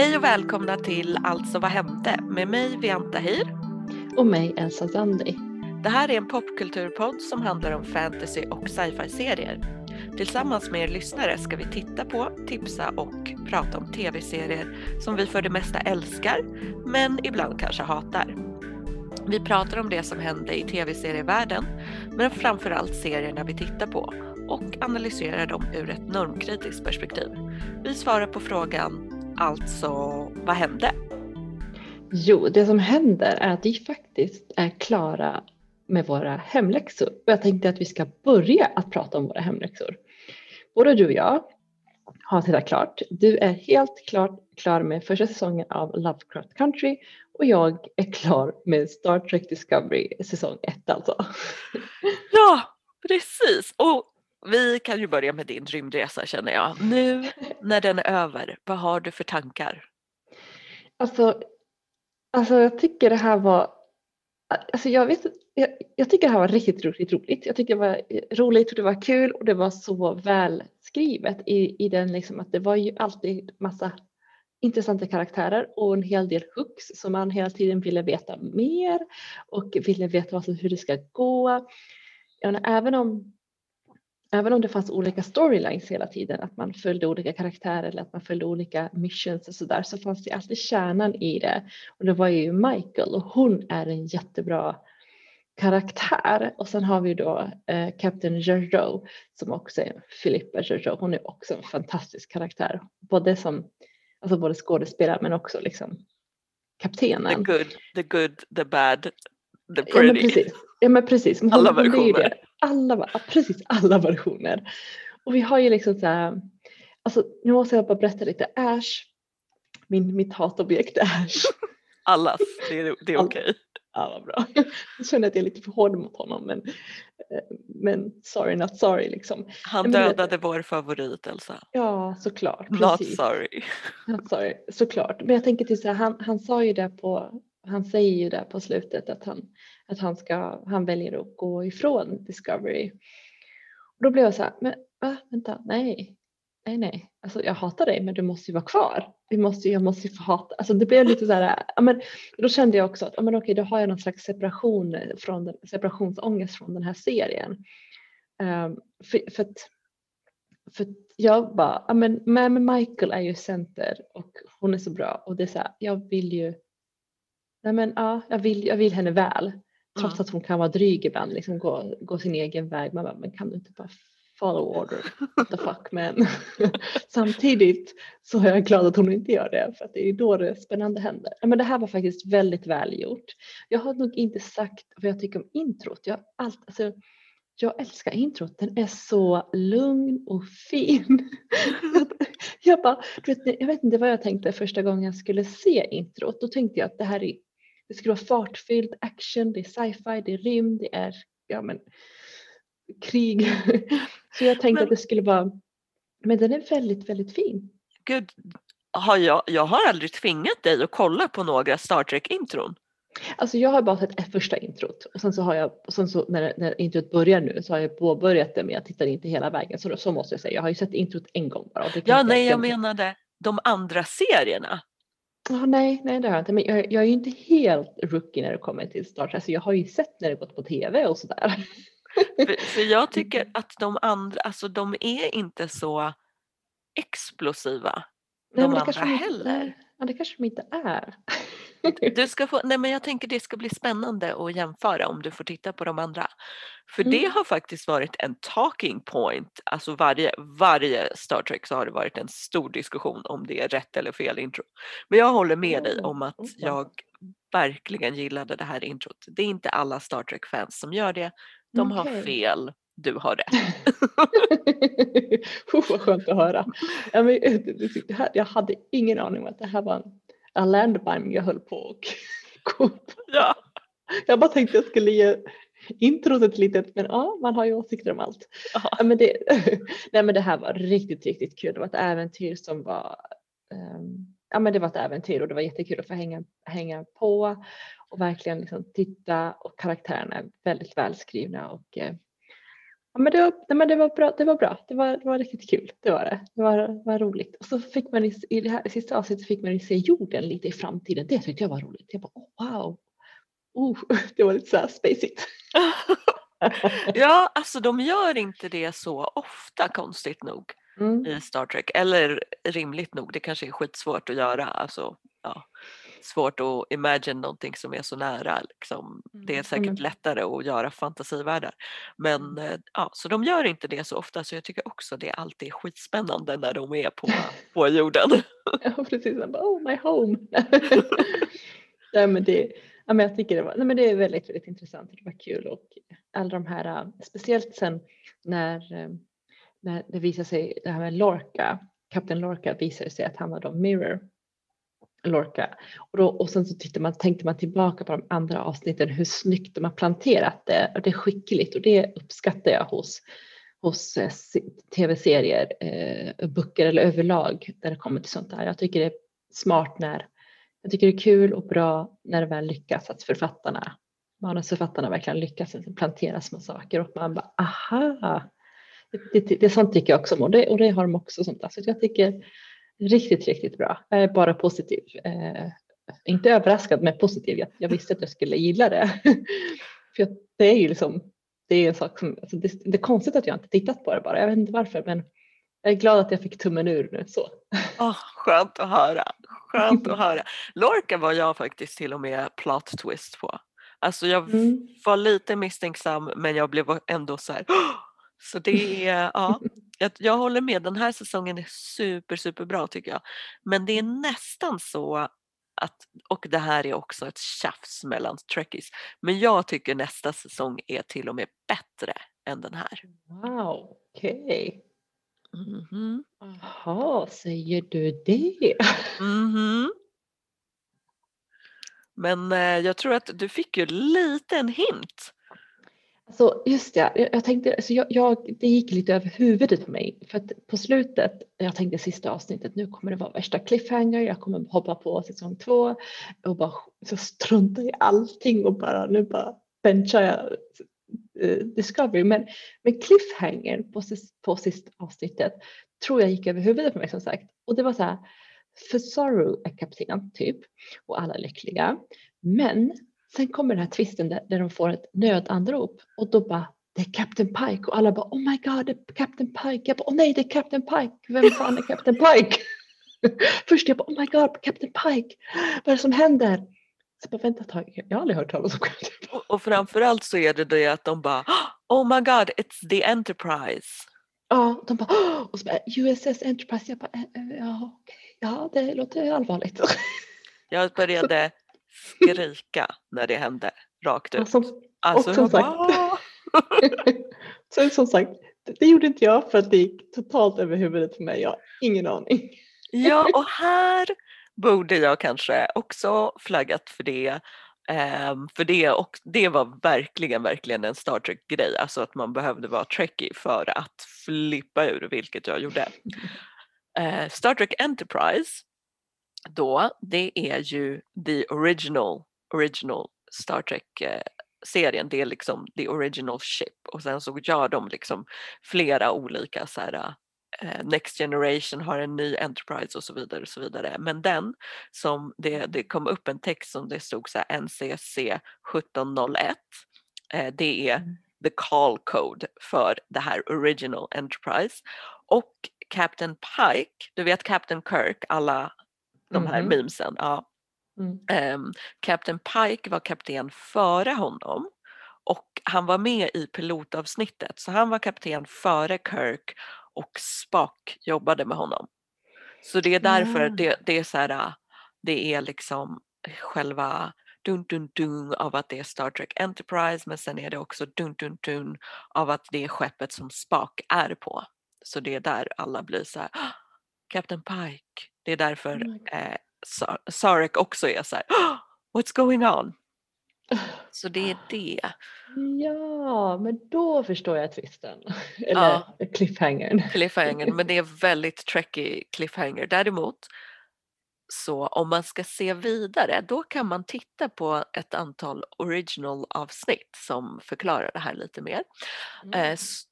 Hej och välkomna till Alltså vad hände med mig Vianta Hir. Och mig Elsa Zandi. Det här är en popkulturpodd som handlar om fantasy och sci-fi serier. Tillsammans med er lyssnare ska vi titta på, tipsa och prata om tv-serier som vi för det mesta älskar men ibland kanske hatar. Vi pratar om det som hände i tv-serievärlden men framförallt serierna vi tittar på och analyserar dem ur ett normkritiskt perspektiv. Vi svarar på frågan Alltså, vad hände? Jo, det som händer är att vi faktiskt är klara med våra hemläxor. Och jag tänkte att vi ska börja att prata om våra hemläxor. Både du och jag har tittat klart. Du är helt klart klar med första säsongen av Lovecraft Country och jag är klar med Star Trek Discovery säsong 1 alltså. Ja, precis. Och vi kan ju börja med din rymdresa känner jag. Nu när den är över, vad har du för tankar? Alltså, alltså jag tycker det här var, alltså jag, vet, jag, jag tycker det här var riktigt, riktigt roligt. Jag tycker det var roligt och det var kul och det var så välskrivet i, i den liksom att det var ju alltid massa intressanta karaktärer och en hel del hooks som man hela tiden ville veta mer och ville veta vad, hur det ska gå. Även om även om det fanns olika storylines hela tiden, att man följde olika karaktärer eller att man följde olika missions och sådär, så fanns det alltid kärnan i det. Och det var ju Michael och hon är en jättebra karaktär. Och sen har vi då eh, Captain Jarreau som också är Philippa Jarreau. Hon är också en fantastisk karaktär, både som alltså både skådespelare men också liksom kaptenen. The good, the good, the bad, the pretty. Ja men precis. Ja, men precis. Men alla versioner alla, precis alla versioner. Och vi har ju liksom så här, alltså nu måste jag bara berätta lite, Ash, min, mitt hatobjekt Ash. Allas, det är, det är okej. Okay. Ja, vad bra. Jag känner att jag är lite för hård mot honom men, eh, men sorry not sorry liksom. Han dödade men, vår favorit Elsa. Ja såklart. Not sorry. Not sorry, såklart. Men jag tänker till så här, han, han sa ju det på, han säger ju det på slutet att han, att han, ska, han väljer att gå ifrån Discovery. Och då blev jag så här, men va, vänta, nej, nej, nej, alltså jag hatar dig men du måste ju vara kvar. Vi måste, jag måste ju få hata, alltså det blev lite så här, ja, men då kände jag också att, men okej, då har jag någon slags separation från den, separationsångest från den här serien. Um, för, för, att, för att jag bara, ja men, men Michael är ju center och hon är så bra och det är så här, jag vill ju, nej men ja, jag vill, jag vill henne väl. Trots mm. att hon kan vara dryg ibland, liksom gå, gå sin egen väg. Man bara, men kan du inte bara follow order? What the fuck man. Samtidigt så är jag glad att hon inte gör det för att det är då det spännande händer. Men det här var faktiskt väldigt välgjort. Jag har nog inte sagt vad jag tycker om introt. Jag, allt, alltså, jag älskar introt, den är så lugn och fin. jag, bara, vet, jag vet inte vad jag tänkte första gången jag skulle se introt. Då tänkte jag att det här är det skulle vara fartfylld action, det är sci-fi, det är rymd, det är ja, men, krig. Så jag tänkte men, att det skulle vara, men den är väldigt, väldigt fin. Gud, har jag, jag har aldrig tvingat dig att kolla på några Star Trek-intron. Alltså jag har bara sett ett första introt och sen så har jag, och sen så när, när introt börjar nu så har jag påbörjat det men jag tittar inte hela vägen så, så måste jag säga. Jag har ju sett introt en gång bara. ja, nej, jag, jag menade de andra serierna. Oh, nej, nej det har jag inte. Men jag, jag är ju inte helt rookie när det kommer till Star Trek. Alltså, jag har ju sett när det gått på tv och sådär. För, för jag tycker att de andra, alltså de är inte så explosiva. Nej, de andra heller. Ja, det kanske de inte är. Du ska få, nej men jag tänker det ska bli spännande att jämföra om du får titta på de andra. För mm. det har faktiskt varit en talking point, alltså varje, varje Star Trek så har det varit en stor diskussion om det är rätt eller fel intro. Men jag håller med dig om att jag verkligen gillade det här introt. Det är inte alla Star Trek-fans som gör det, de okay. har fel du har rätt. oh, vad skönt att höra. Jag hade ingen aning om att det här var en landmine jag höll på och ja. Jag bara tänkte jag skulle ge introt ett litet, men ja, man har ju åsikter om allt. Ja, men det, nej, men det här var riktigt, riktigt kul. Det var ett äventyr som var, um, ja men det var ett äventyr och det var jättekul att få hänga, hänga på och verkligen liksom titta och karaktärerna är väldigt välskrivna och eh, Ja, men det, var, nej, men det var bra. Det var bra. Det var, det var riktigt kul. Det var det. Det var, var roligt. Och så fick man i, i det här sista avsnittet fick man se jorden lite i framtiden. Det tyckte jag var roligt. Jag bara oh, wow. Oh, det var lite så här spacigt. ja, alltså de gör inte det så ofta konstigt nog Mm. i Star Trek. Eller rimligt nog, det kanske är skitsvårt att göra. Alltså, ja, svårt att imagine någonting som är så nära. Liksom. Det är Mm, säkert men- lättare att göra fantasivärldar. Men Mm. eh, ja, så de gör inte det så ofta så jag tycker också det alltid är skitspännande när de är på, på jorden. Ja, precis. Jag bara, oh my home. nej, men det, ja, men jag tycker det var, nej, men det är väldigt, väldigt intressant. Det var kul och alla de här, äh, speciellt sen när, äh, när det visar sig, det här med Lorca, Kapten Lorca visade sig att han var då Mirror. Lorca. Och, då, och sen så tittar man, tänkte man tillbaka på de andra avsnitten hur snyggt de har planterat det och det är skickligt och det uppskattar jag hos, hos eh, tv-serier, eh, böcker eller överlag när det kommer till sånt här. Jag tycker det är smart när, jag tycker det är kul och bra när det väl lyckas att författarna, manusförfattarna verkligen lyckas att plantera små saker och man bara aha. Det, det, det sånt tycker jag också om och det, och det har de också sånt där. Så jag tycker riktigt, riktigt bra. Jag är bara positiv. Eh, inte överraskad men positiv. Jag, jag visste att jag skulle gilla det. För det är ju liksom, det är en sak som, alltså det, det är konstigt att jag inte tittat på det bara. Jag vet inte varför men jag är glad att jag fick tummen ur nu så. Oh, skönt att höra. Skönt att höra. Lorca var jag faktiskt till och med plot twist på. Alltså jag Mm. var lite misstänksam men jag blev ändå så här. "Åh!" Så det är, ja, jag, håller med. Den här säsongen är super, super bra tycker jag. Men det är nästan så att, och det här är också ett tjafs mellan trekkies, men jag tycker nästa säsong är till och med bättre än den här. Wow, okej. Mhm. Jaha, säger du det? Mhm. Men eh, jag tror att du fick ju lite en hint. Alltså just det, jag, jag tänkte, alltså jag, jag, det gick lite över huvudet på mig för att på slutet, jag tänkte sista avsnittet, nu kommer det vara värsta cliffhanger, jag kommer hoppa på säsong två och bara så strunta i allting och bara nu bara benchar jag eh, Discovery. Men, men cliffhanger på, på sista avsnittet tror jag gick över huvudet på mig som sagt. Och det var så här, för Sorrow är kapten typ och alla är lyckliga. Men sen kommer den här twisten där, där de får ett nödanrop och då bara det är Captain Pike och alla bara oh my god det är Captain Pike. Jag bara oh nej det är Captain Pike. Vem fan är Captain Pike? Först jag bara oh my god Captain Pike. Vad är det som händer? Så jag bara vänta ett tag, jag har aldrig hört talas om Captain Pike. Och, framförallt så är det det att de bara Oh my god, it's the Enterprise. Ja, de bara "Åh!" och så bara USS Enterprise. Jag bara "Eh, eh, ja okej, ja det låter allvarligt. Jag började skrika när det hände rakt Och ut. som, Alltså, som jag sagt- så som sagt, det, gjorde inte jag för att det gick totalt över huvudet för mig. Jag har ingen aning. Ja, och här borde jag kanske också flaggat för det. ehm, för det, och det var verkligen, verkligen en Star Trek-grej, alltså att man behövde vara trekkie för att flippa ur, vilket jag gjorde. Eh, Star Trek Enterprise, då, det är ju the original, original Star Trek-serien, det är liksom the original ship och sen så gör de liksom flera olika så här, eh, Next Generation har en ny Enterprise och så vidare och så vidare. Men den som det, det kom upp en text som det stod så här NCC 1701. Eh, det är Mm. the call code för det här original Enterprise. Och Captain Pike, du vet Captain Kirk, alla de här Mhm. memesen. Ja. Mm. Ehm, Captain Pike var kapten före honom och han var med i pilotavsnittet så han var kapten före Kirk och Spock jobbade med honom. Så det är därför Ah. det, det är så här, det är liksom själva dun dun dun av att det är Star Trek Enterprise men sen är det också dun dun dun av att det är skeppet som Spock är på. Så det är där alla blir så här "Ah, Captain Pike. Det är därför Oh God. eh, Sa- Sarek också är så här "Ah, What's going on? Så det är det. Ja, men då förstår jag twisten. Eller cliffhangern. cliffhangern men det är väldigt tricky cliffhanger. Däremot så om man ska se vidare då kan man titta på ett antal original avsnitt som förklarar det här lite mer. Mm. Eh, s-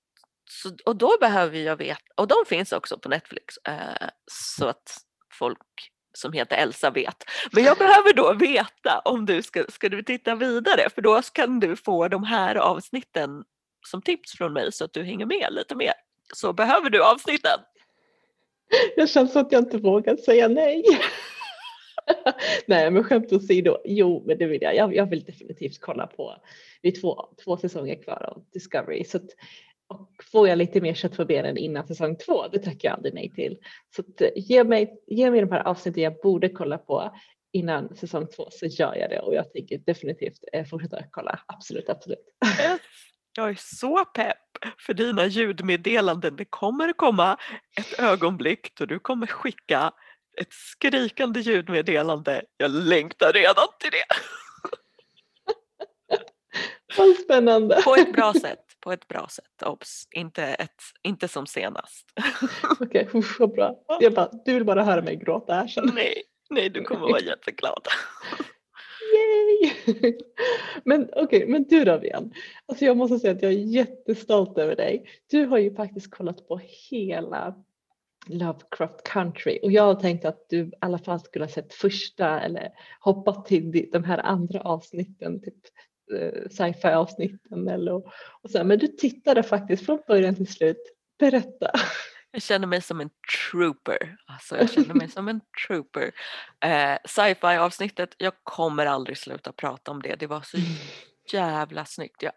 så, och då behöver jag veta, och de finns också på Netflix eh, så att folk som heter Elsa vet. Men jag behöver då veta om du ska, ska du titta vidare för då kan du få de här avsnitten som tips från mig så att du hänger med lite mer. Så behöver du avsnitten. Jag känner så att jag inte vågar säga nej. nej men skämt åsido, jo men det vill jag. jag. jag. vill definitivt kolla på, det är två, två säsonger kvar av Discovery så och får jag lite mer kött på benen innan säsong två, det tackar jag aldrig nej till. Så att, eh, ge, mig, ge mig de här avsnitten jag borde kolla på innan säsong två så gör jag det och jag tänker definitivt eh, fortsätta kolla, absolut, absolut. Jag är så pepp för dina ljudmeddelanden. Det kommer komma ett ögonblick då du kommer skicka ett skrikande ljudmeddelande. Jag längtar redan till det. Vad spännande. På ett bra sätt. På ett bra sätt, obs. Inte, ett, inte som senast. Okej, okay, vad bra. Jag bara, du vill bara höra mig gråta här sen. Nej, nej du kommer vara jätteglad. Yay! men okej, okay, men du då Vian? Alltså jag måste säga att jag är jättestolt över dig. Du har ju faktiskt kollat på hela Lovecraft Country och jag tänkte att du i alla fall skulle ha sett första eller hoppat till de här andra avsnitten, typ sci-fi avsnitten eller och, och så. Men du tittade faktiskt från början till slut. Berätta. Jag känner mig som en trooper. Alltså jag känner mig som en trooper. Eh, Sci-fi avsnittet, jag kommer aldrig sluta prata om det. Det var så jävla snyggt. Jag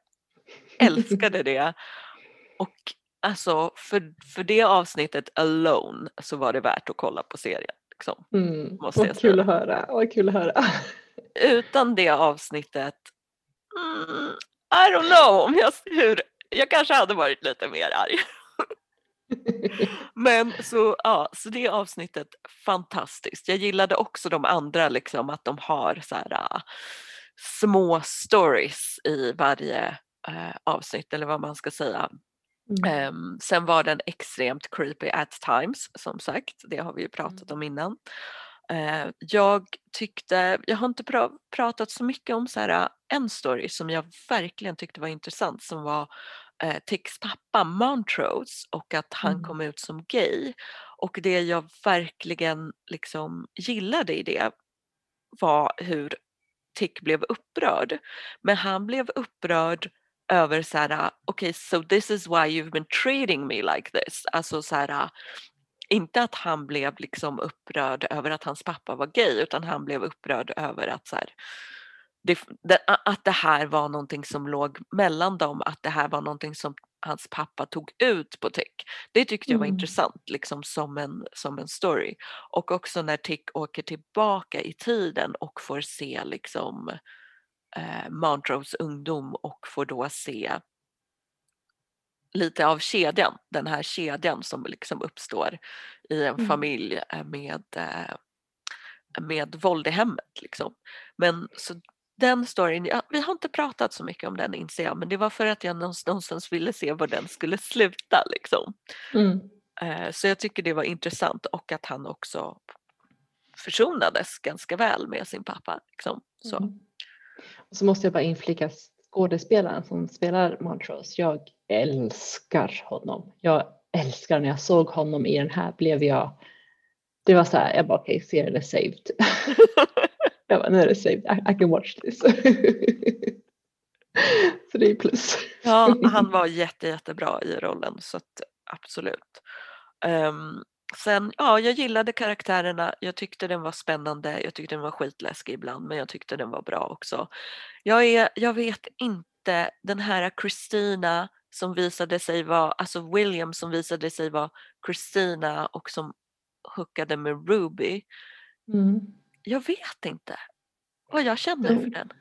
älskade det. Och alltså för, för det avsnittet alone så var det värt att kolla på serien. Liksom, mm, vad kul att höra. Vad kul att höra. Utan det avsnittet, mm, I don't know om jag, hur, jag kanske hade varit lite mer arg. Men så, ja, så det avsnittet fantastiskt. Jag gillade också de andra, liksom, att de har så här, uh, små stories i varje uh, avsnitt eller vad man ska säga. Mm. Um, sen var den extremt creepy at times som sagt, det har vi ju pratat mm. om innan. Uh, jag tyckte, jag har inte pra pratat så mycket om så här, en story som jag verkligen tyckte var intressant som var eh, Ticks pappa Montrose och att han mm. kom ut som gay. Och det jag verkligen liksom gillade i det var hur Tick blev upprörd. Men han blev upprörd över så här, okej okay, so this is why you've been treating me like this. Alltså så här, inte att han blev liksom upprörd över att hans pappa var gay utan han blev upprörd över att så här, det, att det här var någonting som låg mellan dem, att det här var någonting som hans pappa tog ut på Tick. Det tyckte jag var mm. intressant liksom som en, som en story. Och också när Tick åker tillbaka i tiden och får se liksom eh, Montrose ungdom och får då se lite av kedjan, den här kedjan som liksom uppstår i en mm. familj eh, med, eh, med våld i hemmet. Liksom. Men så den storyn, ja, vi har inte pratat så mycket om den inser jag men det var för att jag någonstans ville se var den skulle sluta. Liksom. Mm. Eh, så jag tycker det var intressant och att han också försonades ganska väl med sin pappa. Liksom. Så. Mm. Och så måste jag bara inflika skådespelaren som spelar Montrose. Jag älskar honom. Jag älskar när jag såg honom i den här blev jag det var så här, jag bara okej, okay, serien är saved. Jag bara, nu är det saved, I, I can watch this. så det är plus. ja, han var jätte, jättebra i rollen så att absolut. Um, sen, ja, jag gillade karaktärerna. Jag tyckte den var spännande. Jag tyckte den var skitläskig ibland, men jag tyckte den var bra också. Jag, är, jag vet inte, den här Christina som visade sig vara, alltså William som visade sig vara Christina och som hookade med Ruby. Mm jag vet inte vad jag känner för den.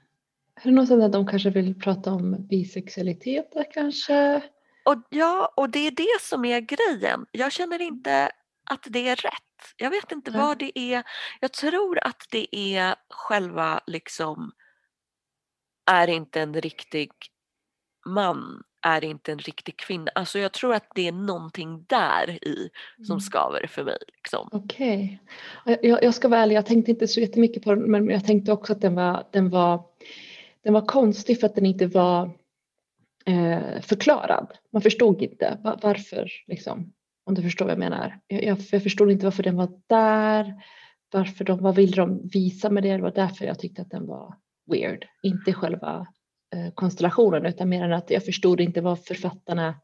Är det något att de kanske vill prata om bisexualitet kanske? Och, ja, och det är det som är grejen. Jag känner inte att det är rätt. Jag vet inte ja. vad det är. Jag tror att det är själva liksom är inte en riktig man är inte en riktig kvinna. Alltså jag tror att det är någonting där i som mm. skaver för mig. Liksom. Okej. Okay. Jag, jag, ska vara ärlig, jag tänkte inte så jättemycket på den men jag tänkte också att den var, den var, den var konstig för att den inte var eh, förklarad. Man förstod inte va- varför, liksom, om du förstår vad jag menar. Jag, jag, jag förstod inte varför den var där, varför de, vad ville de visa med det? Det var därför jag tyckte att den var weird. Inte själva konstellationen utan mer än att jag förstod inte vad författarna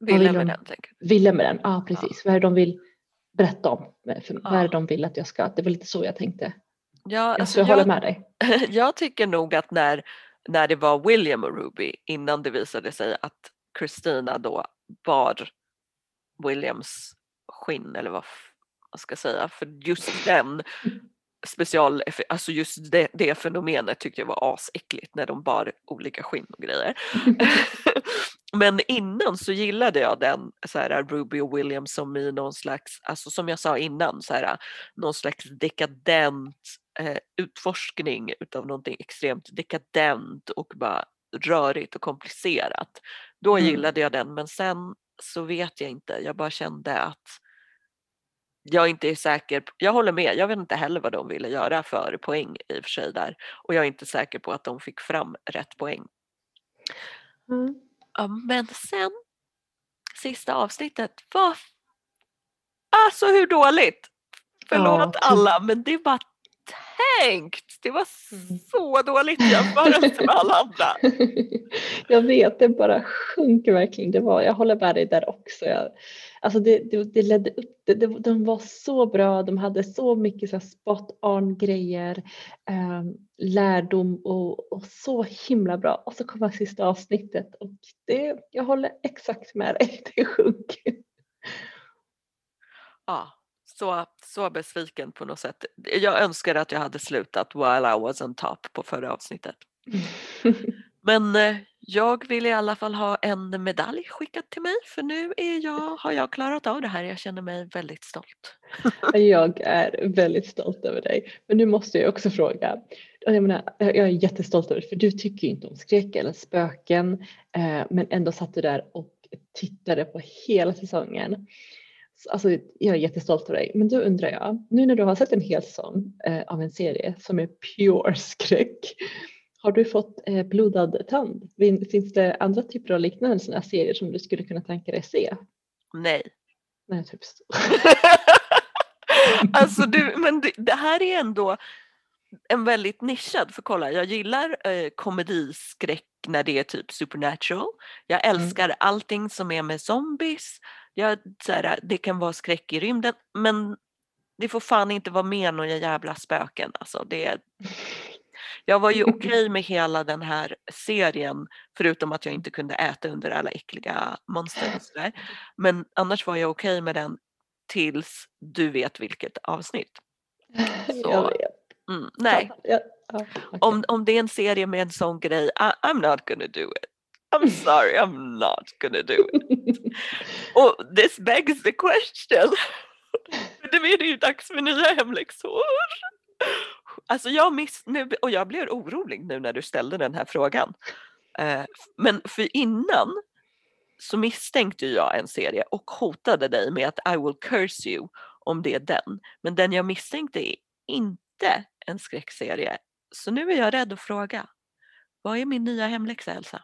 Ville vill med de- den ville med den. Ja, precis. Vad är det de vill berätta om? För, Vad är Ja. det de vill att jag ska? Det var lite så jag tänkte. Ja, alltså, så jag håller med dig. jag tycker nog att när, när det var William och Ruby innan det visade sig att Christina då bar Williams skinn eller vad man ska säga för just den special, alltså just det, det fenomenet tyckte jag var asäckligt när de bar olika skinn och grejer. Men innan så gillade jag den så här, Ruby och William som i någon slags, alltså som jag sa innan, så här, någon slags dekadent eh, utforskning utav någonting extremt dekadent och bara rörigt och komplicerat. Då Mm. gillade jag den men sen så vet jag inte, jag bara kände att jag inte är säker, jag håller med, jag vet inte heller vad de ville göra för poäng i och för sig där och jag är inte säker på att de fick fram rätt poäng. Mm. Ja, men sen sista avsnittet var alltså hur dåligt? Förlåt Ja. alla men det var tänkt. Det var Mm. så dåligt i jämförelse med alla andra. jag vet, det bara sjunker verkligen. Det var, jag håller med dig där också. Jag, alltså det, det, det ledde upp, det, det, de var så bra, de hade så mycket så spot on grejer, eh, lärdom och, och så himla bra. Och så kommer sista avsnittet och det, jag håller exakt med dig, det sjunker. Ja, så, så besviken på något sätt. Jag önskar att jag hade slutat while I was on top på förra avsnittet. Men eh, jag vill i alla fall ha en medalj skickad till mig för nu är jag, har jag klarat av det här. Jag känner mig väldigt stolt. Jag är väldigt stolt över dig. Men nu måste jag också fråga. Jag, menar, jag är jättestolt över dig för du tycker inte om skräck eller spöken. Eh, men ändå satt du där och tittade på hela säsongen. Så, Alltså, jag är jättestolt över dig. Men då undrar jag, nu när du har sett en hel säsong eh, av en serie som är pure skräck. Har du fått eh, blodad tand? Fin- Finns det andra typer av liknande sådana serier som du skulle kunna tänka dig se? Nej. Nej, typ så. alltså du, men det, det här är ändå en väldigt nischad, för kolla jag gillar eh, komediskräck när det är typ supernatural. Jag Mm. älskar allting som är med zombies. Jag, så här, det kan vara skräck i rymden men det får fan inte vara med några jävla spöken. Alltså, det, jag var ju okej med hela den här serien förutom att jag inte kunde äta under alla äckliga monster och sådär. Men annars var jag okej med den tills du vet vilket avsnitt. Så, Jag vet. Mm, nej, Ja, ja, okej. om, om det är en serie med en sån grej, I, I'm not gonna do it. I'm sorry, I'm not gonna do it. Och this begs the question. Det är ju dags för nya hemläxor. Alltså jag miss, nu, och jag blev orolig nu när du ställde den här frågan. Eh, men för innan så misstänkte jag en serie och hotade dig med att I will curse you om det är den. Men den jag misstänkte är inte en skräckserie. Så nu är jag rädd att fråga. Vad är min nya hemläxa Elsa?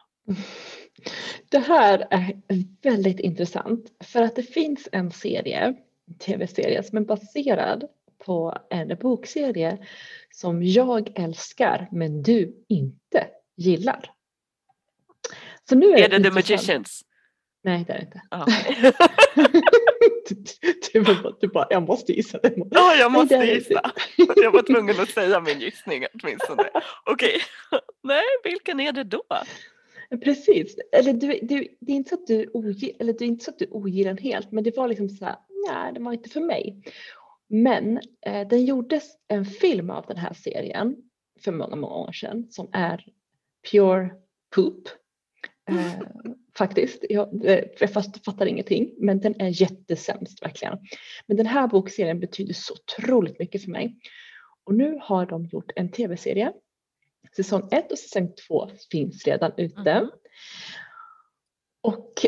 Det här är väldigt intressant för att det finns en serie, tv-serie som är baserad på en bokserie som jag älskar men du inte gillar. Så nu är, Är det The intressant. Magicians? Nej det är det inte. Ja. du, bara, du bara, jag måste gissa. Det. Ja, jag Nej, måste det det gissa. Jag var tvungen att säga min gissning åtminstone. Okej, nej, vilken är det då? Precis, eller du, du, det, är inte så att du ogillar, eller det är inte så att du ogillar den helt men det var liksom så här, nej det var inte för mig. Men eh, den gjordes en film av den här serien för många, många år sedan som är Pure Poop. Eh, faktiskt, jag, eh, jag fattar ingenting men den är jättesämst verkligen. Men den här bokserien betyder så otroligt mycket för mig. Och nu har de gjort en tv-serie Säsong 1 och säsong 2 finns redan ute. Mhm. Och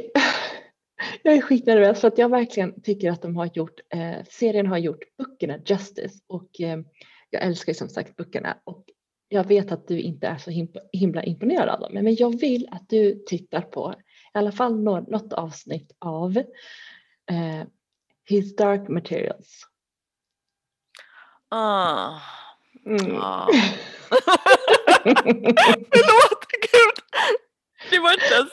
jag är skitnervös för att jag verkligen tycker att de har gjort, eh, serien har gjort böckerna justice och eh, jag älskar ju som sagt böckerna och jag vet att du inte är så himla imponerad av dem, men jag vill att du tittar på i alla fall något avsnitt av eh, His Dark Materials. Ah. Mm. ah. Förlåt, gud. Det var inte ens...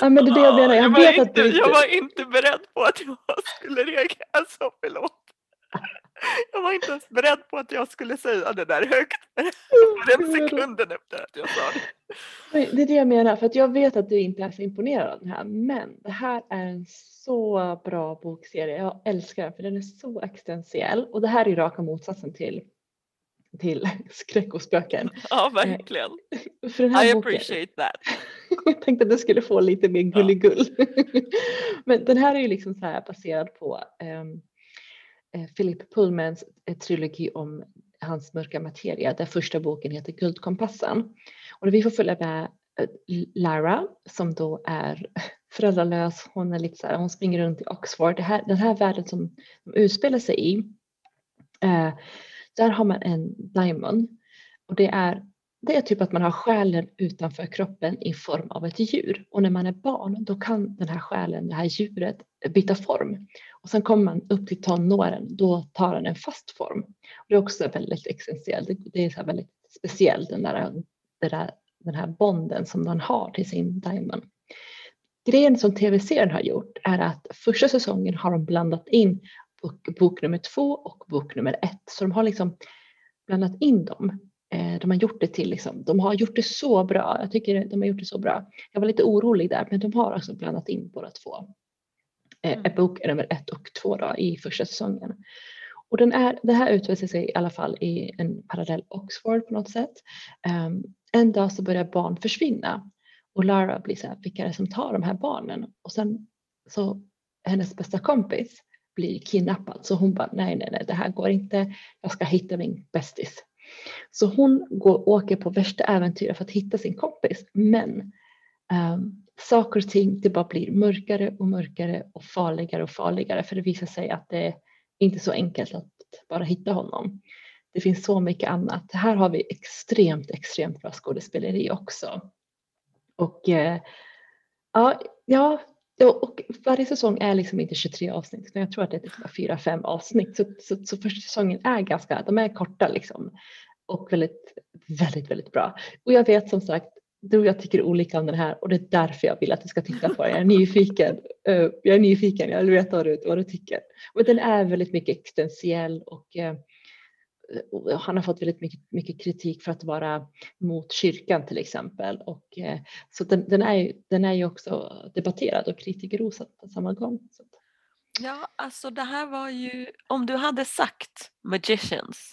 Ja, men det är det jag menar. Jag, jag, var, inte, inte, jag var inte beredd på att jag skulle reagera så. Förlåt. Jag var inte ens beredd på att jag skulle säga det där högt. Den sekunden efter att jag sa det. Det är det jag menar, för att jag vet att du inte är så imponerad av den här, men det här är en så bra bokserie. Jag älskar den för den är så existentiell och det här är raka motsatsen till till skräck och spöken. Ja, verkligen. För den här I boken, appreciate that. jag tänkte att du skulle få lite mer gulligull. Men den här är ju liksom så här baserad på um, Philip Pullmans eh, trilogi om hans mörka materia där första boken heter Guldkompassen. Och vi får följa med eh, Lara som då är föräldralös. Hon är lite så här, hon springer runt i Oxford. Det här, den här världen som de utspelar sig i. Eh, där har man en diamond och det är det är typ att man har själen utanför kroppen i form av ett djur och när man är barn då kan den här själen, det här djuret byta form och sen kommer man upp till tonåren, då tar den en fast form. Och det är också väldigt existentiellt, det är så väldigt speciellt den, där, där, den här bonden som man har till sin diamond. Grejen som tv-serien har gjort är att första säsongen har de blandat in bok, bok nummer två och bok nummer ett. Så de har liksom blandat in dem. Eh, de har gjort det till, liksom, de har gjort det så bra. Jag tycker de har gjort det så bra. Jag var lite orolig där, men de har alltså blandat in båda två. Eh, mm. bok nummer ett och två då, i första säsongen. Och den är, det här utspelar sig i alla fall i en parallell Oxford på något sätt. Um, en dag så börjar barn försvinna och Lara blir så här, vilka är det som tar de här barnen? Och sen så hennes bästa kompis blir kidnappad. Så hon bara, nej, nej, nej, det här går inte. Jag ska hitta min bästis. Så hon går, åker på värsta äventyret för att hitta sin kompis. Men um, saker och ting, det bara blir mörkare och mörkare och farligare och farligare. För det visar sig att det är inte så enkelt att bara hitta honom. Det finns så mycket annat. Här har vi extremt, extremt bra skådespeleri också. Och eh, ja, ja, och varje säsong är liksom inte 23 avsnitt, utan jag tror att det är typ 4-5 avsnitt. Så, så, så, första säsongen är ganska, de är korta liksom. Och väldigt, väldigt, väldigt bra. Och jag vet som sagt, du och jag tycker olika om den här och det är därför jag vill att du ska titta på den. Jag är nyfiken. Eh, jag är nyfiken, jag vill veta vad du, vad du tycker. Men den är väldigt mycket existentiell och eh, han har fått väldigt mycket, mycket, kritik för att vara mot kyrkan till exempel. Och, eh, så den, den, är, den är ju också debatterad och kritikerrosad på samma gång. Ja, alltså det här var ju, om du hade sagt Magicians,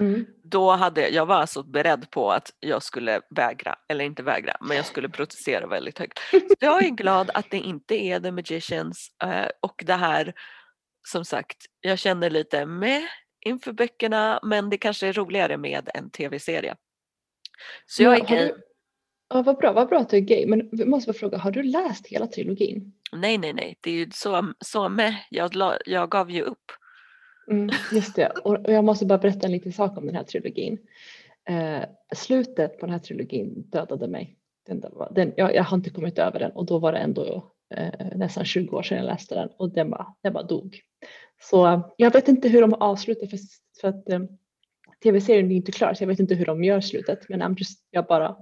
mm. då hade jag var alltså beredd på att jag skulle vägra, eller inte vägra, men jag skulle protestera väldigt högt. Så jag är glad att det inte är The Magicians eh, och det här, som sagt, jag känner lite med inför böckerna men det kanske är roligare med en tv-serie. Så jag är gay. Ja, vad bra, vad bra att du är gay. Men vi måste bara fråga, har du läst hela trilogin? Nej, nej, nej. Det är ju så, så med. Jag, jag gav ju upp. Mm, just det. Och jag måste bara berätta en liten sak om den här trilogin. Eh, slutet på den här trilogin dödade mig. Den, den, jag, jag har inte kommit över den och då var det ändå eh, nästan 20 år sedan jag läste den och den bara, den bara dog. Så jag vet inte hur de avslutar för, för att um, tv-serien är inte klar så jag vet inte hur de gör slutet men I'm just, jag bara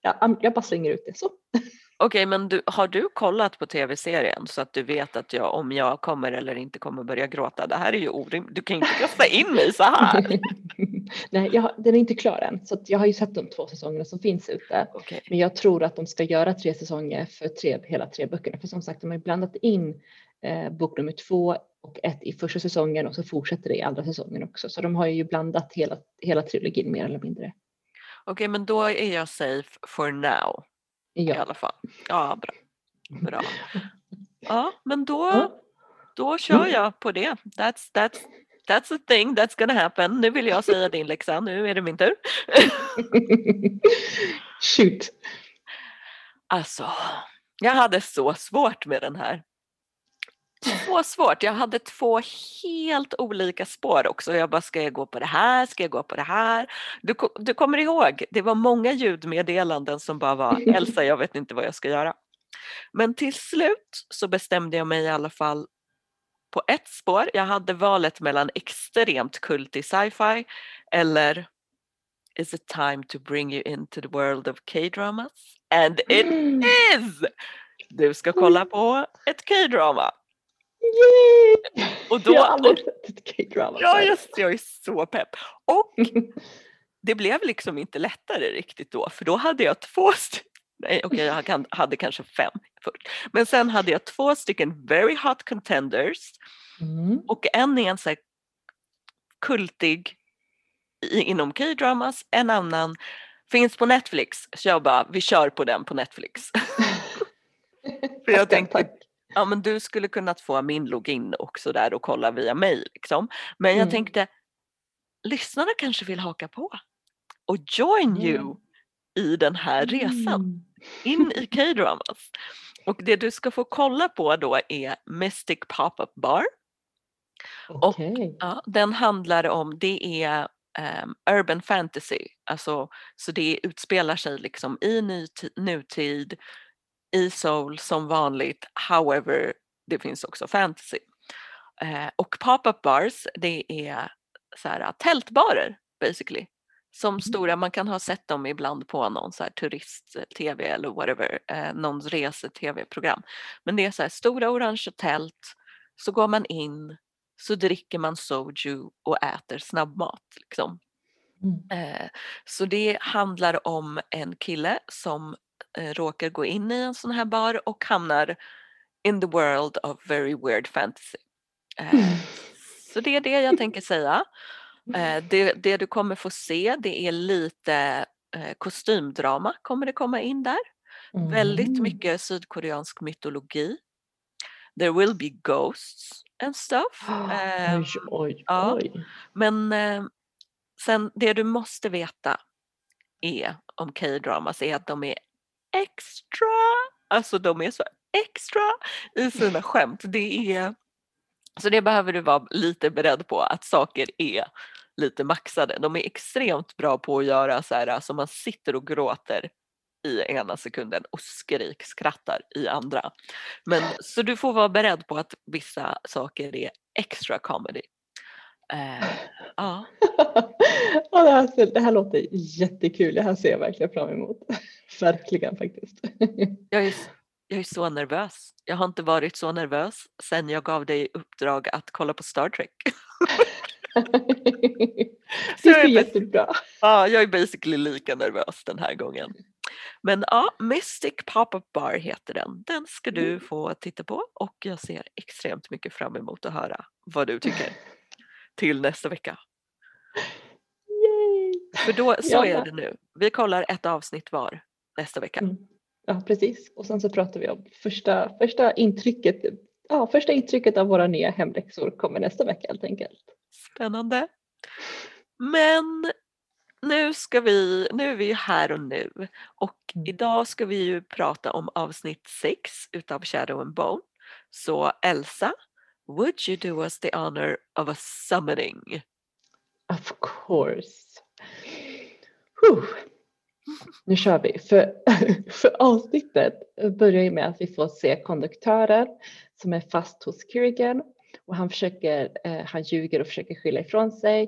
jag, jag bara slänger ut det så. Okej, okay, men du, har du kollat på tv-serien så att du vet att jag, om jag kommer eller inte kommer börja gråta? Det här är ju orimligt. Du kan inte kasta in mig så här. Nej, jag, den är inte klar än så jag har ju sett de två säsongerna som finns ute. Okay. Men jag tror att de ska göra tre säsonger för tre, hela tre böckerna. För som sagt, de har blandat in eh, bok nummer två och ett i första säsongen och så fortsätter det i andra säsongen också. Så de har ju blandat hela, hela trilogin mer eller mindre. Okej, okay, men då är jag safe for now. Ja. I alla fall. Ja, bra. bra. Ja, men då, då kör mm. jag på det. That's, that's, that's a thing that's gonna happen. Nu vill jag säga din läxa, nu är det min tur. Shoot. Alltså, jag hade så svårt med den här. Så svårt. Jag hade två helt olika spår också. Jag bara, ska jag gå på det här? Ska jag gå på det här? Du, du kommer ihåg, det var många ljudmeddelanden som bara var Elsa, jag vet inte vad jag ska göra. Men till slut så bestämde jag mig i alla fall på ett spår. Jag hade valet mellan extremt kultig sci-fi eller Is it time to bring you into the world of K-dramas? And it Mm. is! Du ska kolla på ett K-drama. Yay! Och då, jag har aldrig sett ett K-drama. ja, just jag är så pepp. Och det blev liksom inte lättare riktigt då, för då hade jag två stycken, nej okej jag kan- hade kanske fem men sen hade jag två stycken very hot contenders Mm. och en är en så här kultig inom K-dramas, en annan finns på Netflix, så jag bara, vi kör på den på Netflix. För jag tänkte. Ja men du skulle kunnat få min login också där och kolla via mail liksom. Men jag Mm. tänkte, lyssnarna kanske vill haka på och join Mm. you i den här resan Mm. in i K-dramas. Och det du ska få kolla på då är Mystic Pop-Up Bar. Okej. Ja, den handlar om, det är ehm, urban fantasy, alltså, så det utspelar sig liksom i nutid, i soul som vanligt, however det finns också fantasy. Eh, och pop-up bars, det är så här, tältbarer basically. Som stora, man kan ha sett dem ibland på någon så här turist-tv eller whatever, eh, någons rese-tv-program. Men det är så här stora orangea tält, så går man in, så dricker man soju och äter snabbmat. Liksom. Mm. Eh, så det handlar om en kille som råkar gå in i en sån här bar och hamnar in the world of very weird fantasy. Eh, så det är det jag tänker säga. Eh, det, det du kommer få se det är lite eh, kostymdrama kommer det komma in där. Väldigt Mm. mycket sydkoreansk mytologi. There will be ghosts and stuff. Eh, Oj, oj, ja. oj. men eh, sen det du måste veta är om K-dramas är att de är extra, alltså de är så extra i sina skämt. Det är, så det behöver du vara lite beredd på att saker är lite maxade. De är extremt bra på att göra så här, alltså man sitter och gråter i ena sekunden och skrikskrattar i andra. Men, så du får vara beredd på att vissa saker är extra comedy. Eh, ja. ja, det, här, låter jättekul. Det här ser jag verkligen fram emot. verkligen faktiskt. Jag är, jag är så nervös. Jag har inte varit så nervös sedan jag gav dig uppdrag att kolla på Star Trek. det är jättebra. Ja, jag är basically lika nervös den här gången. Men ja, Mystic Pop-Up Bar heter den. Den ska du få titta på och jag ser extremt mycket fram emot att höra vad du tycker till nästa vecka. För då, så är det nu. Vi kollar ett avsnitt var nästa vecka. Mm. Ja, precis. Och sen så pratar vi om första, första intrycket. Ja, första intrycket av våra nya hemläxor kommer nästa vecka helt enkelt. Spännande. Men nu ska vi, nu är vi ju här och nu och Mm. idag ska vi ju prata om avsnitt 6 utav Shadow and Bone. Så Elsa, would you do us the honor of a summoning? Of course. Whew. Nu kör vi. För, för avsnittet börjar ju med att vi får se konduktören som är fast hos Kirigan och han försöker, eh, han ljuger och försöker skylla ifrån sig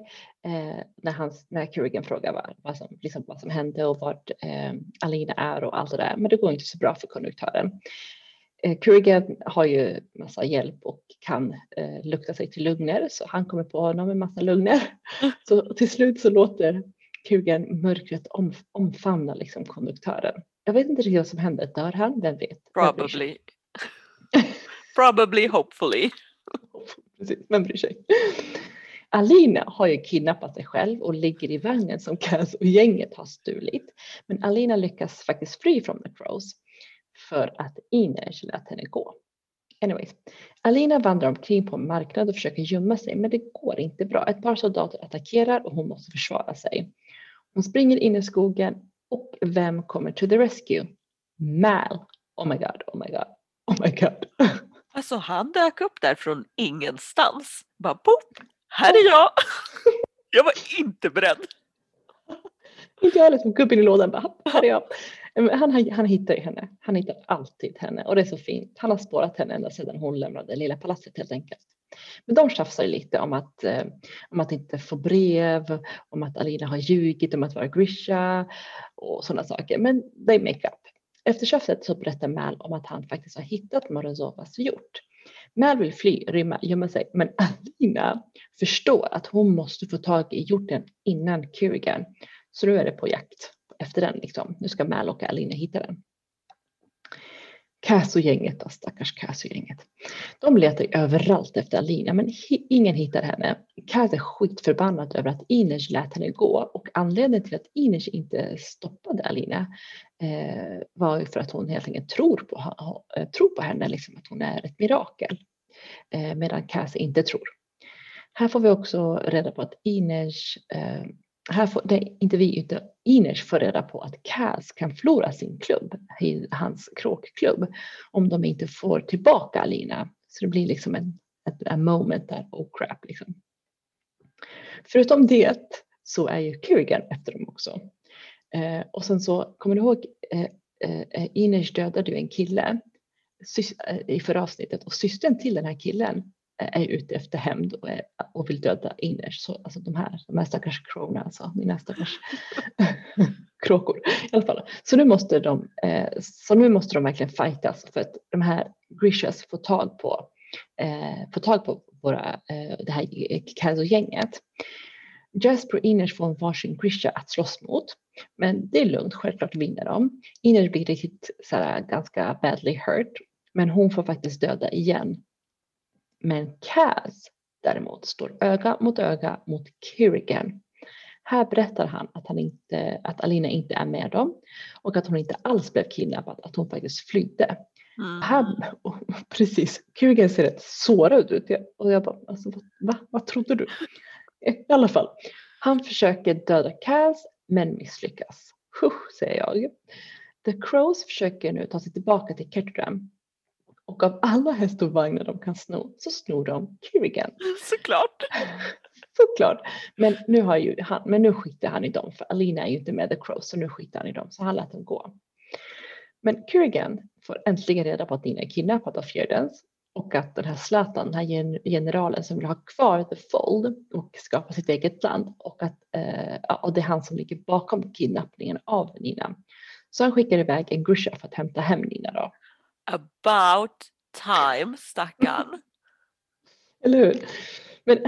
eh, när, han, när Kirigan frågar vad, vad, som, liksom vad som hände och vart eh, Alina är och allt det där. Men det går inte så bra för konduktören. Eh, Kirigan har ju massa hjälp och kan eh, lukta sig till lugner så han kommer på honom med massa lugner. Så till slut så låter Kirigan mörkret om, omfamna liksom konduktören. Jag vet inte riktigt vad som händer. Dör han? Vem vet? Probably. Probably, hopefully. Precis, vem bryr sig? Alina har ju kidnappat sig själv och ligger i vagnen som Kaz och gänget har stulit. Men Alina lyckas faktiskt fly från The Crows för att Ines lät henne gå. Anyways, Alina vandrar omkring på en marknad och försöker gömma sig men det går inte bra. Ett par soldater attackerar och hon måste försvara sig. Hon springer in i skogen och vem kommer to the rescue? Mal. Oh my god, oh my god, oh my god. Alltså han dök upp där från ingenstans. Bara pop, här är jag. Jag var inte beredd. Inte jag liksom gubben i lådan bara, här är jag. Han, han, han hittar ju henne. Han hittar alltid henne och det är så fint. Han har spårat henne ända sedan hon lämnade lilla palatset helt enkelt. Men de tjafsar lite om att, eh, om att inte få brev, om att Alina har ljugit om att vara Grisha och sådana saker. Men they make up. Efter tjafset så berättar Mal om att han faktiskt har hittat Morozovas hjort. Mal vill fly, rymma, gömma sig, men Alina förstår att hon måste få tag i hjorten innan Kirigan. Så nu är det på jakt efter den liksom. Nu ska Mal och Alina hitta den. Caso-gänget då, stackars Caso-gänget. De letar överallt efter Alina men ingen hittar henne. Kaz är skitförbannad över att Ines lät henne gå och anledningen till att Ines inte stoppade Alina eh, var ju för att hon helt enkelt tror på, eh, tror på henne, liksom att hon är ett mirakel. Eh, medan Kaz inte tror. Här får vi också reda på att Ines eh, här får, det är inte vi utan Ines får reda på att Cas kan förlora sin klubb, hans kråkklubb, om de inte får tillbaka Alina. Så det blir liksom en, en moment där, oh crap liksom. Förutom det så är ju Kirigan efter dem också. Eh, och sen så, kommer du ihåg, eh, eh, eh Ines dödade ju en kille eh, i förra avsnittet och systern till den här killen Eh, är ute efter hämnd och, och vill döda Ines. Så, alltså de här, de här stackars kråkorna, alltså mina stackars kråkor i alla fall. Så nu måste de, eh, så nu måste de verkligen fightas för att de här Grishas får tag på, eh, får tag på våra, eh, det här Kazo-gänget. Jasper och Ines får en varsin Grisha att slåss mot. Men det är lugnt, självklart vinner de. Ines blir riktigt såhär, ganska badly hurt. Men hon får faktiskt döda igen men Kaz däremot står öga mot öga mot Kirigan. Här berättar han att, han inte, att Alina inte är med dem och att hon inte alls blev kidnappad, att hon faktiskt flydde. Mm. Han, precis, Kirigan ser rätt sårad ut och jag bara, alltså, va? vad trodde du? I alla fall, han försöker döda Kaz men misslyckas. Husch, säger jag. The Crows försöker nu ta sig tillbaka till Ketterdam och av alla häst och vagnar de kan sno så snor de Kirigan. Såklart. Såklart. Men nu, har ju han, men nu skiter han i dem för Alina är ju inte med The Crows så nu skiter han i dem så han lät dem gå. Men Kirigan får äntligen reda på att Nina är kidnappad av Fjärdens och att den här Zlatan, den här generalen som vill ha kvar The Fold och skapa sitt eget land och att eh, och det är han som ligger bakom kidnappningen av Nina. Så han skickar iväg en Grisha för att hämta hem Nina då. About time, stackarn. Eller hur? Men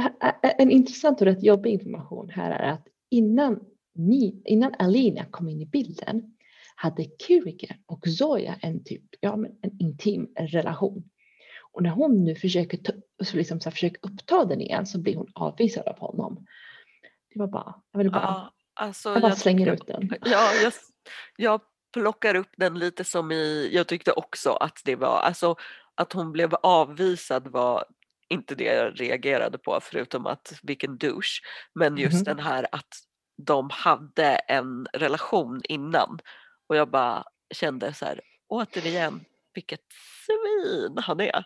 en intressant och rätt jobbig information här är att innan, ni, innan Alina kom in i bilden hade Kirigan och Zoya en typ, ja men en intim relation. Och när hon nu försöker, ta, liksom så här, försöker uppta den igen så blir hon avvisad av honom. Det var bara, jag vill bara, ja, alltså, jag bara jag slänger ut den. Ja, jag, jag plockar upp den lite som i, jag tyckte också att det var, alltså att hon blev avvisad var inte det jag reagerade på förutom att vilken douche. Men just mm. den här att de hade en relation innan och jag bara kände så här återigen vilket svin han är.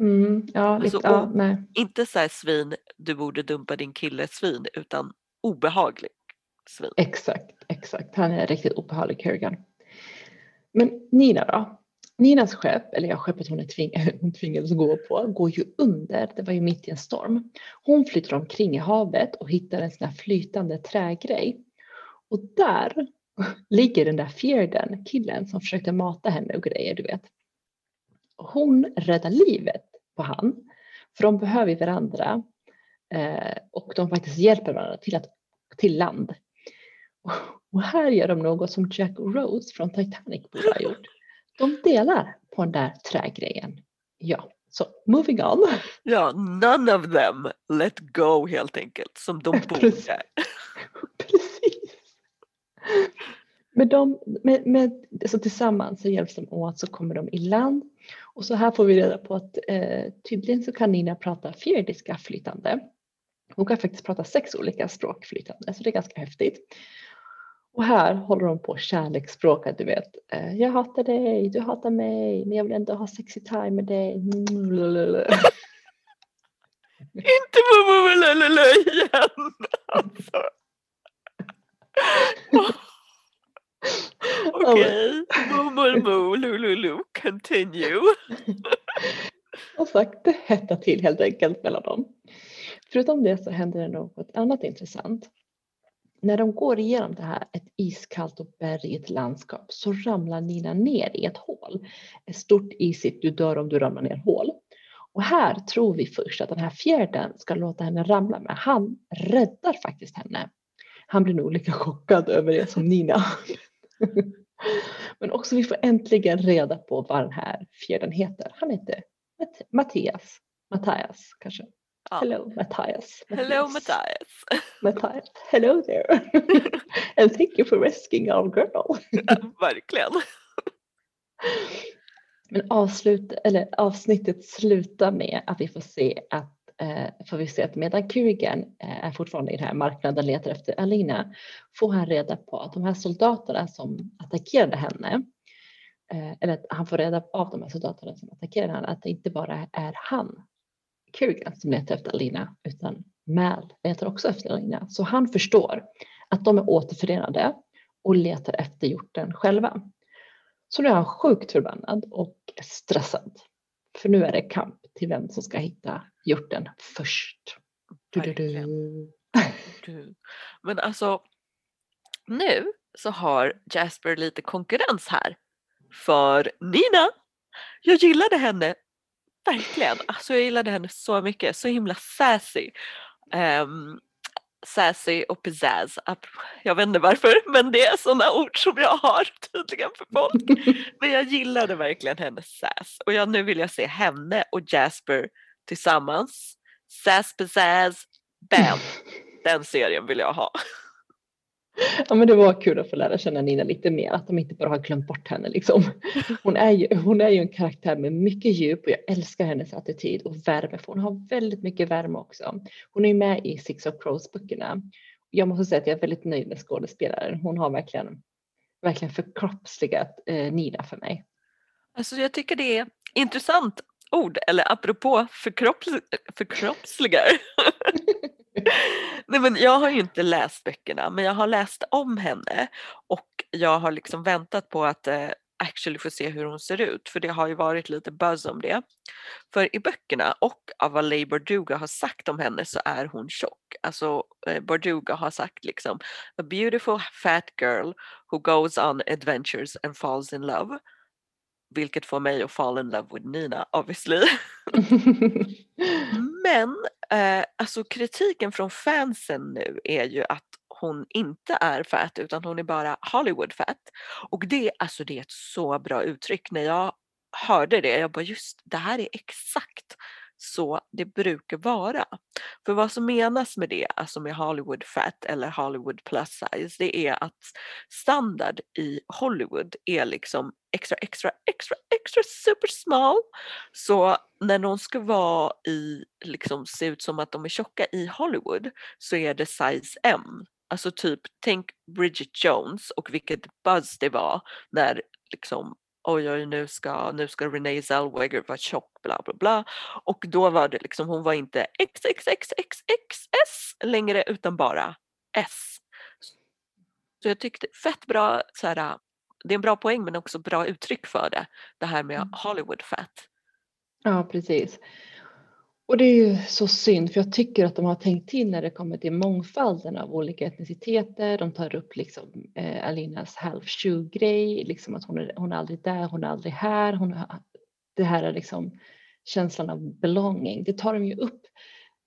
Mm, ja, alltså, ja, nej. Inte så här svin, du borde dumpa din kille svin utan obehaglig svin. Exakt, exakt. Han är riktigt obehaglig Kerrigan. Men Nina då? Ninas skepp, eller ja, skeppet hon, är tving, hon tvingades gå på, går ju under. Det var ju mitt i en storm. Hon flyter omkring i havet och hittar en sån här flytande trägrej. Och där ligger den där fjärden, killen som försökte mata henne och grejer, du vet. Hon räddar livet på han, för de behöver varandra eh, och de faktiskt hjälper varandra till, att, till land. Och här gör de något som Jack Rose från Titanic borde ha gjort. De delar på den där trägrejen. Ja, så moving on. Ja, none of them let go helt enkelt som de borde. Precis. Med dem, med, med, så tillsammans så hjälps de åt så kommer de i land och så här får vi reda på att eh, tydligen så kan Nina prata fjärdiska flytande. Hon kan faktiskt prata sex olika språk flytande så det är ganska häftigt. Och här håller de på kärleksspråka, du vet. Eh, jag hatar dig, du hatar mig, men jag vill ändå ha sexy time med dig. Inte mummelelele igen! Alltså. Okej, mummelmo, lululu, continue. Och sagt, det hettar till helt enkelt mellan dem. Förutom det så händer det något annat intressant. När de går igenom det här, ett iskallt och bergigt landskap, så ramlar Nina ner i ett hål. Ett stort isigt, du dör om du ramlar ner hål. Och här tror vi först att den här fjärden ska låta henne ramla, men han räddar faktiskt henne. Han blir nog lika chockad över det som Nina. men också vi får äntligen reda på vad den här fjärden heter. Han heter Mattias. Mattias kanske. Ja. Hello Mattias. Hello Mattias. Mattias. Hello there. And thank you for rescuing our girl. Ja, verkligen. Men avslut, eller avsnittet slutar med att vi får se att eh, får vi se att medan Kurigan eh, är fortfarande i den här marknaden och letar efter Alina får han reda på att de här soldaterna som attackerade henne eh, eller att han får reda av de här soldaterna som attackerade henne att det inte bara är han, Kurigan, som letar efter Alina utan Mal letar också efter Alina. Så han förstår att de är återförenade och letar efter hjorten själva. Så nu är han sjukt förbannad och stressad. För nu är det kamp till vem som ska hitta hjorten först. Du, du, du. Men alltså nu så har Jasper lite konkurrens här. För Nina, jag gillade henne verkligen. Alltså jag gillade henne så mycket, så himla sassy. Um, sassy och pizzazz. Jag vet inte varför men det är sådana ord som jag har tydligen för folk. Men jag gillade verkligen hennes sass och jag, nu vill jag se henne och Jasper tillsammans. Sass pizzazz, bam! Den serien vill jag ha. Ja men det var kul att få lära känna Nina lite mer, att de inte bara har glömt bort henne liksom. Hon är ju, hon är ju en karaktär med mycket djup och jag älskar hennes attityd och värme, för hon har väldigt mycket värme också. Hon är ju med i Six of Crows böckerna. Jag måste säga att jag är väldigt nöjd med skådespelaren. Hon har verkligen, verkligen förkroppsligat eh, Nina för mig. Alltså jag tycker det är intressant ord, eller apropå förkropps, förkroppsligar. Nej, men jag har ju inte läst böckerna men jag har läst om henne och jag har liksom väntat på att eh, actually få se hur hon ser ut för det har ju varit lite buzz om det. För i böckerna och av vad Leigh Barduga har sagt om henne så är hon tjock. Alltså eh, Barduga har sagt liksom a beautiful fat girl who goes on adventures and falls in love. Vilket får mig att fall in love with Nina obviously. Men eh, alltså kritiken från fansen nu är ju att hon inte är fat utan hon är bara Hollywood fat. Och det, alltså det är ett så bra uttryck. När jag hörde det, jag bara just det här är exakt så det brukar vara. För vad som menas med det, alltså med Hollywood fat eller Hollywood plus size, det är att standard i Hollywood är liksom extra, extra, extra, extra super small. Så när någon ska vara i, liksom se ut som att de är tjocka i Hollywood så är det size M. Alltså typ, tänk Bridget Jones och vilket buzz det var när liksom oj, oj, nu ska, nu ska Renee Zellweger vara tjock, bla bla bla. Och då var det liksom, hon var inte XXXXXS längre utan bara S. Så jag tyckte fett bra, så här, det är en bra poäng men också bra uttryck för det, det här med mm. Hollywood fat. Ja, precis. Och det är ju så synd för jag tycker att de har tänkt till när det kommer till mångfalden av olika etniciteter. De tar upp liksom eh, Alinas shoe grej, liksom att hon är, hon är aldrig där, hon är aldrig här. Hon är, det här är liksom känslan av belonging. Det tar de ju upp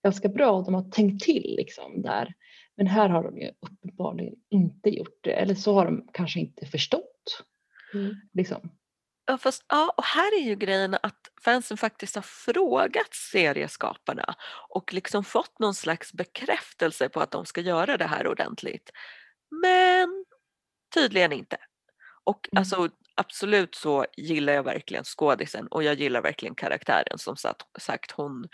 ganska bra och de har tänkt till liksom där. Men här har de ju uppenbarligen inte gjort det eller så har de kanske inte förstått. Mm. Liksom. Ja, fast, ja, och här är ju grejen att fansen faktiskt har frågat serieskaparna och liksom fått någon slags bekräftelse på att de ska göra det här ordentligt. Men tydligen inte. Och mm. alltså absolut så gillar jag verkligen skådisen och jag gillar verkligen karaktären som sagt hon,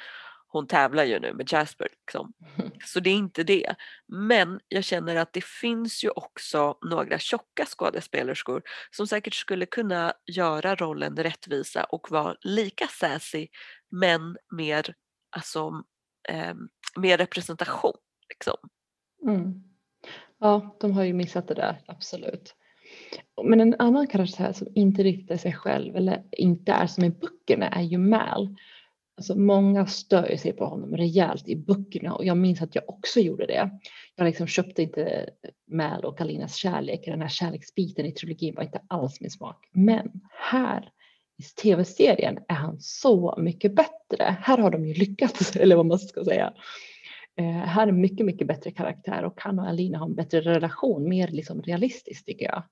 hon tävlar ju nu med Jasper. Liksom. Så det är inte det. Men jag känner att det finns ju också några tjocka skådespelerskor som säkert skulle kunna göra rollen rättvisa och vara lika sassy men mer, alltså, eh, mer representation. Liksom. Mm. Ja, de har ju missat det där, absolut. Men en annan karaktär som inte riktigt är sig själv eller inte är som i böckerna är ju Mal. Alltså många stör sig på honom rejält i böckerna och jag minns att jag också gjorde det. Jag liksom köpte inte Mal och Alinas kärlek, den här kärleksbiten i trilogin var inte alls min smak. Men här i tv-serien är han så mycket bättre. Här har de ju lyckats, eller vad man ska säga. Eh, här är mycket, mycket bättre karaktär och han och Alina har en bättre relation, mer liksom realistiskt tycker jag.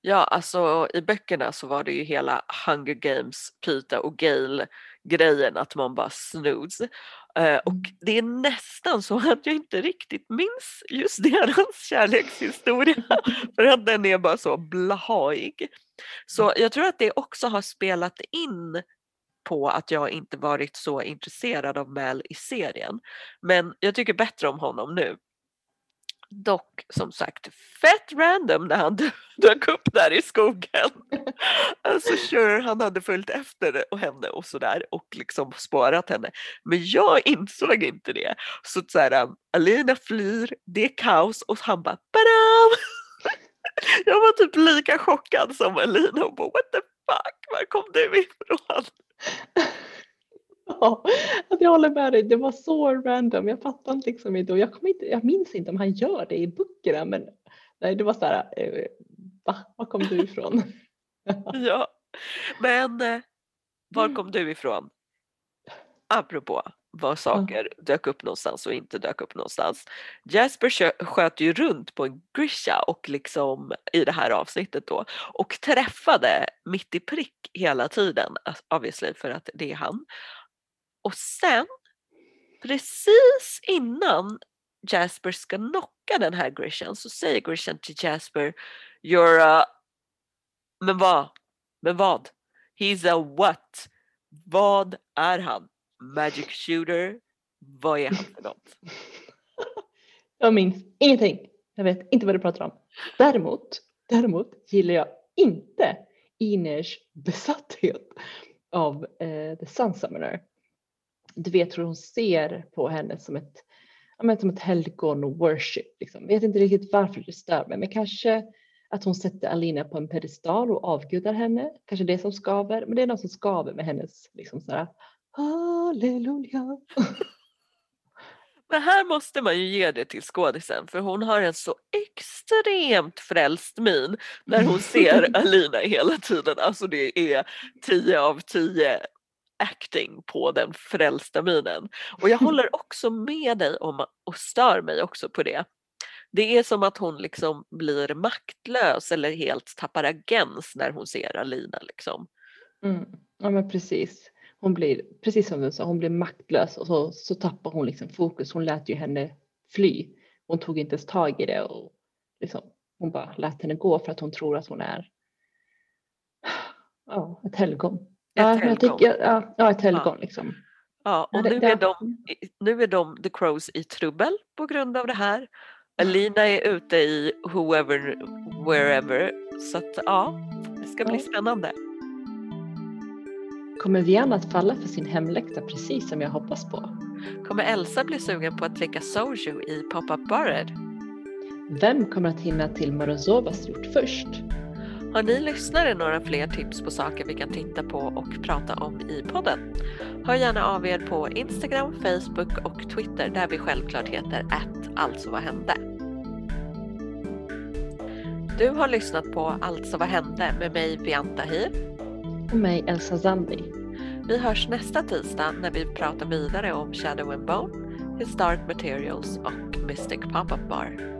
Ja, alltså i böckerna så var det ju hela Hunger Games, Peter och Gale grejen att man bara snooze. Uh, och mm. det är nästan så att jag inte riktigt minns just deras kärlekshistoria för att den är bara så blahaig. Så mm. jag tror att det också har spelat in på att jag inte varit så intresserad av Mel i serien. Men jag tycker bättre om honom nu. Dock som sagt fett random när han dök upp där i skogen. Alltså sure, han hade följt efter henne och sådär och liksom spårat henne. Men jag insåg inte det. Så, så här, um, Alina flyr, det är kaos och han bara Badam! Jag var typ lika chockad som Alina och bara what the fuck, var kom du ifrån? Ja, att jag håller med dig. Det var så random. Jag fattar liksom inte jag, inte, jag minns inte om han gör det i böckerna men nej, det var så här, eh, va, var kom du ifrån? ja, men eh, var kom du ifrån? Apropå var saker dök upp någonstans och inte dök upp någonstans. Jasper sköt ju runt på en Grisha och liksom i det här avsnittet då och träffade mitt i prick hela tiden obviously för att det är han. Och sen precis innan Jasper ska knocka den här Grishan så säger Grishan till Jasper You're a... Men vad? Men vad? He's a what? Vad är han? Magic shooter? Vad är han för något? Jag minns ingenting. Jag vet inte vad du pratar om. Däremot, däremot gillar jag inte Iners besatthet av eh, The Sun Summoner. Du vet hur hon ser på henne som ett, ja, som ett helgon och worship. Liksom. Vet inte riktigt varför det stör mig, men kanske att hon sätter Alina på en pedestal och avgudar henne. Kanske det som skaver, men det är något som skaver med hennes liksom sådär, halleluja. Men här måste man ju ge det till skådisen för hon har en så extremt frälst min när hon ser Alina hela tiden. Alltså det är 10 av 10 acting på den frälsta minen. Och jag håller också med dig om och stör mig också på det. Det är som att hon liksom blir maktlös eller helt tappar agens när hon ser Alina. Liksom. Mm. Ja men precis hon blir, precis som du sa, hon blir maktlös och så, så tappar hon liksom fokus. Hon lät ju henne fly. Hon tog inte ens tag i det och liksom, hon bara lät henne gå för att hon tror att hon är ja, ett helgon. Ett ja, helgon. Tycker, ja, ja, ett helgon ja. liksom. Ja, och nu är, de, nu är de, The Crows, i trubbel på grund av det här. Alina är ute i whoever, wherever. Så att ja, det ska bli spännande. Kommer Vian att falla för sin hemläxa precis som jag hoppas på? Kommer Elsa bli sugen på att dricka soju i pop-up barer? Vem kommer att hinna till Morozovas gjort först? Har ni lyssnare några fler tips på saker vi kan titta på och prata om i podden? Hör gärna av er på Instagram, Facebook och Twitter där vi självklart heter att alltså vad hände. Du har lyssnat på Alltså vad hände med mig Vianta Hir och mig Elsa Zandi. Vi hörs nästa tisdag när vi pratar vidare om Shadow and Bone, His Dark Materials och Mystic Pop-Up Bar.